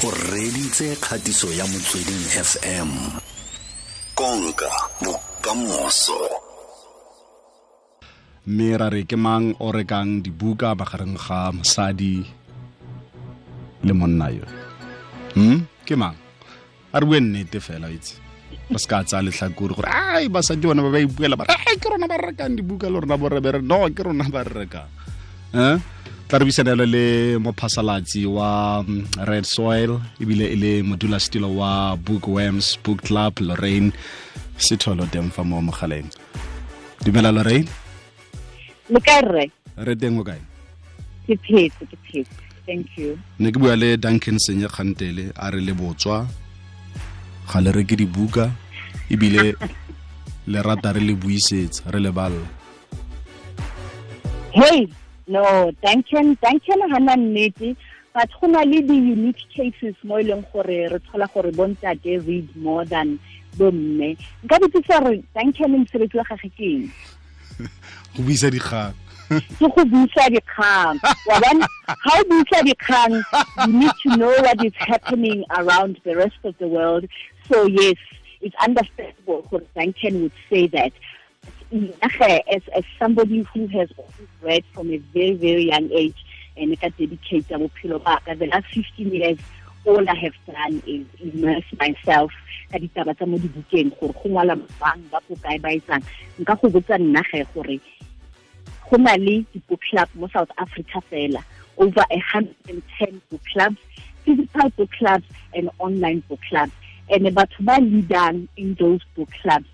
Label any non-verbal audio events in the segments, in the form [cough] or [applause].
o reditse kgatiso ya motsweding fm konka bokamoso. Mme ra re ke mang o rekang dibuka magareng ga mosadi le monna yo? Hm ke mang? A re bue nnete fela itse. Re se ka tsaya letlhakore gore ai basadi bona ba ba ipuela ba re ke rona ba rekang dibuka le rona borebe re no ke rona ba re rekang. Um tla re buisanelo le mophasalatsi wa mm, red soil ebile e le modulasetilo wa book bookworms book club lorraine setholo teng fa mo mogaleng. Dumela lorraine? Le kae rre? Re teng o kae? Ke phetse ke phetse. Thank you. Ne ke bua le duncan senye kgantele a re le botswa. Ga le reke dibuka ebile le rata re le buisetsa re le balla. Hey no duncan duncan ga na nnete. But go na le di-unique cases mo e leng gore re tlhola gore bontate read more than bomme nka botsisa gore duncan mosebetsi wa gage ke eng? [laughs] Go buisa dikgang. Ke go buisa dikgang. Wa bona ga o buisa dikgang you need to know what is happening around the rest of the world. So yes it's understandable for Duncan would say that as, as somebody who has read from a very very young age and ka dedicate bophelo ba ka the last 15 years all I have done is immerse myself ka ditaba tsa mo dibukeng gore go ngwala bang ba go kae ba etsang nka go botsa nna ge gore go na le di-book club mo south africa fela over a hundred and ten book clubs physical book clubs and online book clubs. And batho ba leadang in those book clubs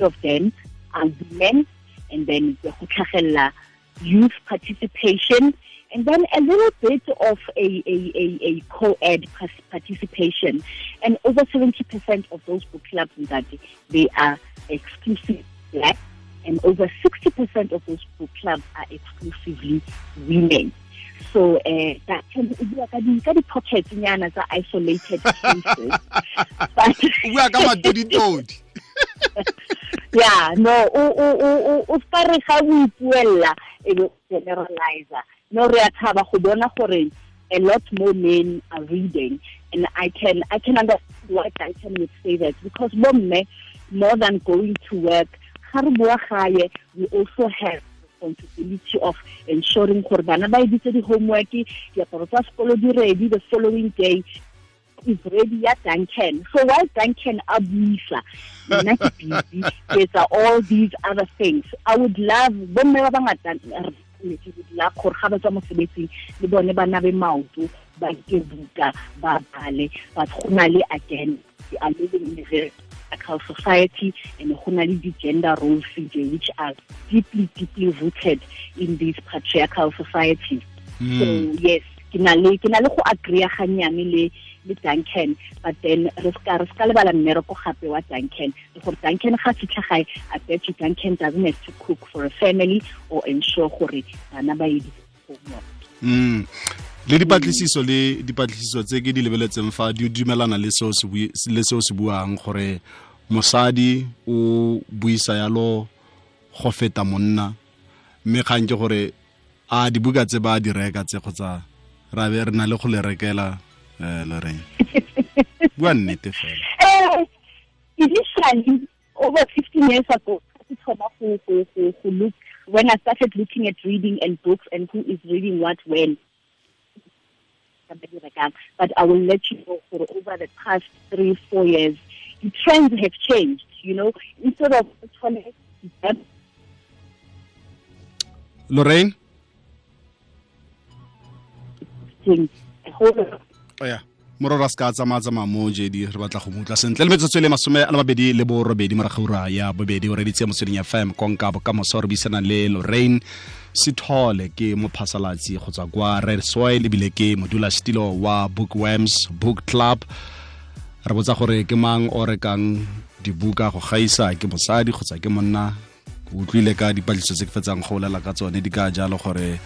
of them women and then tlhagella youth participation and then a little bit of a, a, a, a co-ed participation. And over 70% of those book clubs that they are exclusively black, and over 60% of those book clubs are exclusively women. So uh, that can be di pockets tsa isolated [laughs] but [laughs] yeah, no, o o o o ska re ga o ipuella e be generalizer. No re a thaba go bona gore a lot more men are reading and I can I can understand why I can say that because bomme more than going to work ga re boa gae we also have responsibility of ensuring gore bana ba editse di-homework diaparo tsa sekolo di ready the following day is ready ya Duncan. So while Duncan abusa, nna ke busy ke etsa all these other things. I would love bomme ba bangata ke would love gore ga ba tswa mosebetsing le bone ba nabe maoto ba ke buka ba bale but go na le again we are living in a very patriarchal society and go na le di-gender roles which are deeply deeply rooted in these patriarchal societies. Mm. So yes, ke na le ke na le go agree ga nyane le le Duncan but then re ska re ska lebala mmereko gape wa Duncan. Le gore Duncan ga fitlha gae a bet you Duncan doesn't have to cook for a family or ensure gore bana ba ye homework mm. Le dipatlisiso le dipatlisiso tse ke di lebeletseng fa di dumelana le seo se buang gore mosadi o buisa yalo go feta monna mme kgang ke gore a dibuka tse ba di reka tse kgotsa ra be re na le go le rekela eh loreng [laughs] bua nnete fela eh initially over 15 years ago look when I started looking at reading and books and who is reading what when but I will let you know for over the past three, four years, the trends have changed. You know, instead of Lorraine? Whole oh, yeah. morora se ka tsamaya mo jedi re batla go mutla sentle. Le metsotso le masome a le mabedi le borobedi moragaura ya bobedi. O reditse motsweding fm konka bokamoso re buisana le lorraine sithole ke mophasalatsi go tswa kwa red soil ebile ke modula stilo wa bookworms book club. Re botsa gore ke mang o rekang dibuka go gaisa ke mosadi kgotsa ke monna? Utlwile ka dipatlisiso tse ke fetsang go bolela ka tsone di ka jalo gore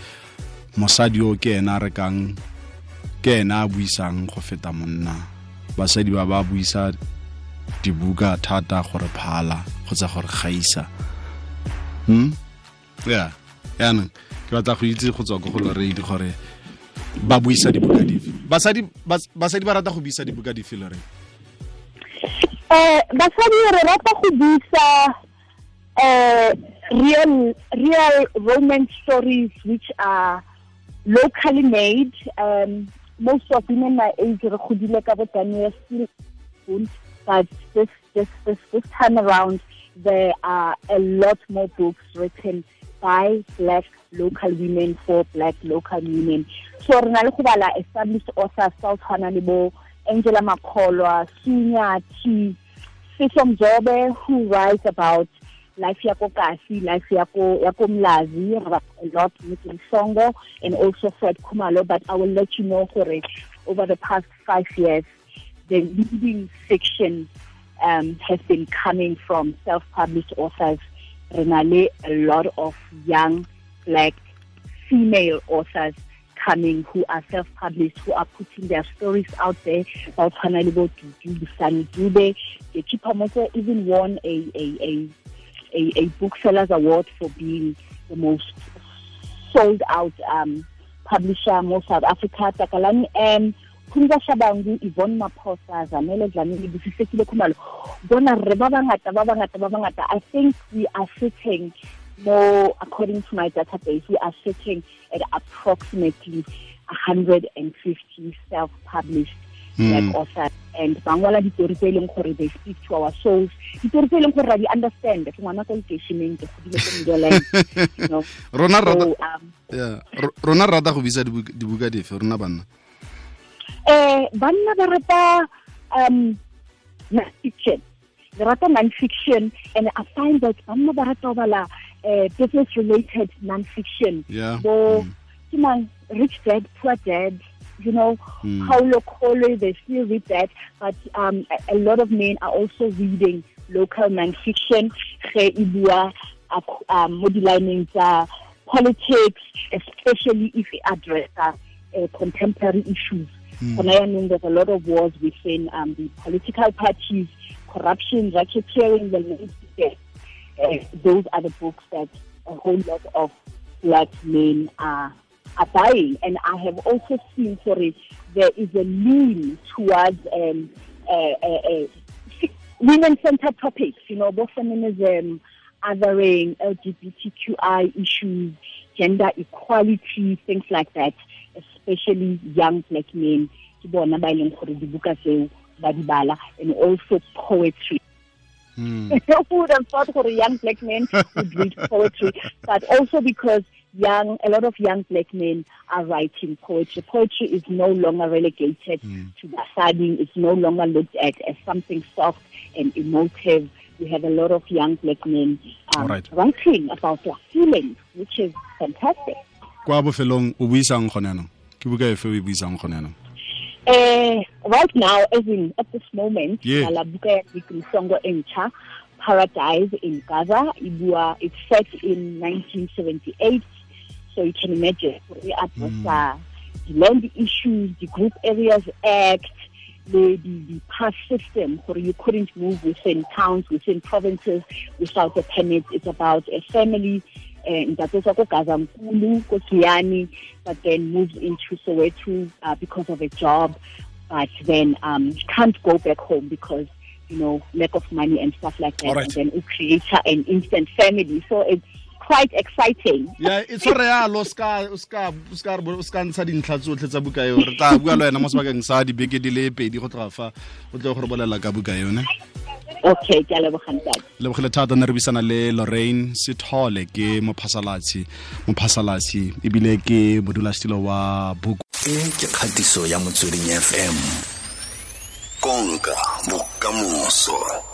mosadi o ke ena a rekang ke ena a buisang go feta monna. Basadi ba ba buisa dibuka thata gore phala kgotsa gore gaisa hm ya yaanong ke batla go itse go tswa ko go loredi gore ba buisa dibuka dife. Basadi bas- basadi ba rata go buisa dibuka di lore re eh basadi re rata go buisa eh real real romance stories which are locally made um, most of women my age re godile ka bo Danielle Steel but this this this this time around there are a lot more books written by black local women for black local women. So re na le go bala established authors tsa o tshwana le bo Angela Makholwa, Sue Nyathi, Fiso Mzobe, who writes about life yako kasi, life yako yako mlazi, a lot with Songo and also Fred Khumalo. But I will let you know, Hore, over the past five years, the leading fiction um, has been coming from self-published authors. Renale, a lot of young black female authors coming who are self-published, who are putting their stories out there. Ba o tshwana le bo Dudu, Sunny Dube. The Chipamoto even won a, a, a, a, a booksellers award for being the most sold out um, publisher mo South Africa. Takalani M, Khumza Shabangu, Yvonne Maphosa, Zanele Dlamini, Busisekile Khumalo. Bona re ba bangata ba. I think we are sitting more, according to my database, we are sitting at approximately 150 self-published black authors. And bangwala ditori tse e leng gore they speak to our souls. Ditori tse e leng gore ra di understand. Ke ngwana ka lekeisheneng, ke godile ko Middleland, [laughs] rona rata um, rona rata go bisa dibuka dife rona banna eh banna ba rata um non-fiction they rata non-fiction and i find that banna ba rata go bala uh, business related non-fiction Yeah. bo Mm. ke mang rich dad poor dad you know Mm. Paulo Coelho they still read that but um a, a lot of men are also reading local non-fiction ge bua ak- um politics especially if it addresses uh, contemporary issues and i mean, there's a lot of wars within um, the political parties, corruption, racketeering, the. Uh, those are the books that a whole lot of black men are are buying. And I have also seen, sorry, there is a lean towards um, uh, uh, uh, women-centered topics, you know, both feminism, othering, LGBTQI issues, gender equality, things like that, especially young black men. ke bona ba leng gore dibuka tseo ba di bala and also poetry Mm. [laughs] who would have thought for a young black men would read poetry, but also because young, a lot of young black men are writing poetry. Poetry is no longer relegated to the studying. It's no longer looked at as something soft and emotive. We have a lot of young black men um, Alright. writing about their feelings, which is fantastic. kwa bofelong o buisang gone yanong ke buka efe o buisang gone yanong Uh, right now, as in at this moment, Yeah. Nalabuka ya Songo Encha, Paradise in Gaza, it's set in 1978. So you can imagine, we address uh, the land issues, the Group Areas Act, the, the, the pass system where you couldn't move within towns, within provinces without a permit. It's about a family and that was Gazankulu, ko Giyani, but then moves into Soweto uh, because of a job, but then um, can't go back home because you know lack of money and stuff like that. Alright. And then it creates an instant family. So it's quite exciting. ya e re yalo o ska ska ska re ska ntsha dintlha tsotlhe tsa buka eo re tla bua le wena mo sebakeng sa dibeke di le pedi go tloga fa o tle go re bolela ka buka yone Okay, ke a lebogile thata ne re bisana le lorraine sethole ke mophasalatsi mophasalatsi ebile ke modulasetilo wa book e ke kgatiso ya motsweding fm konka bokamoso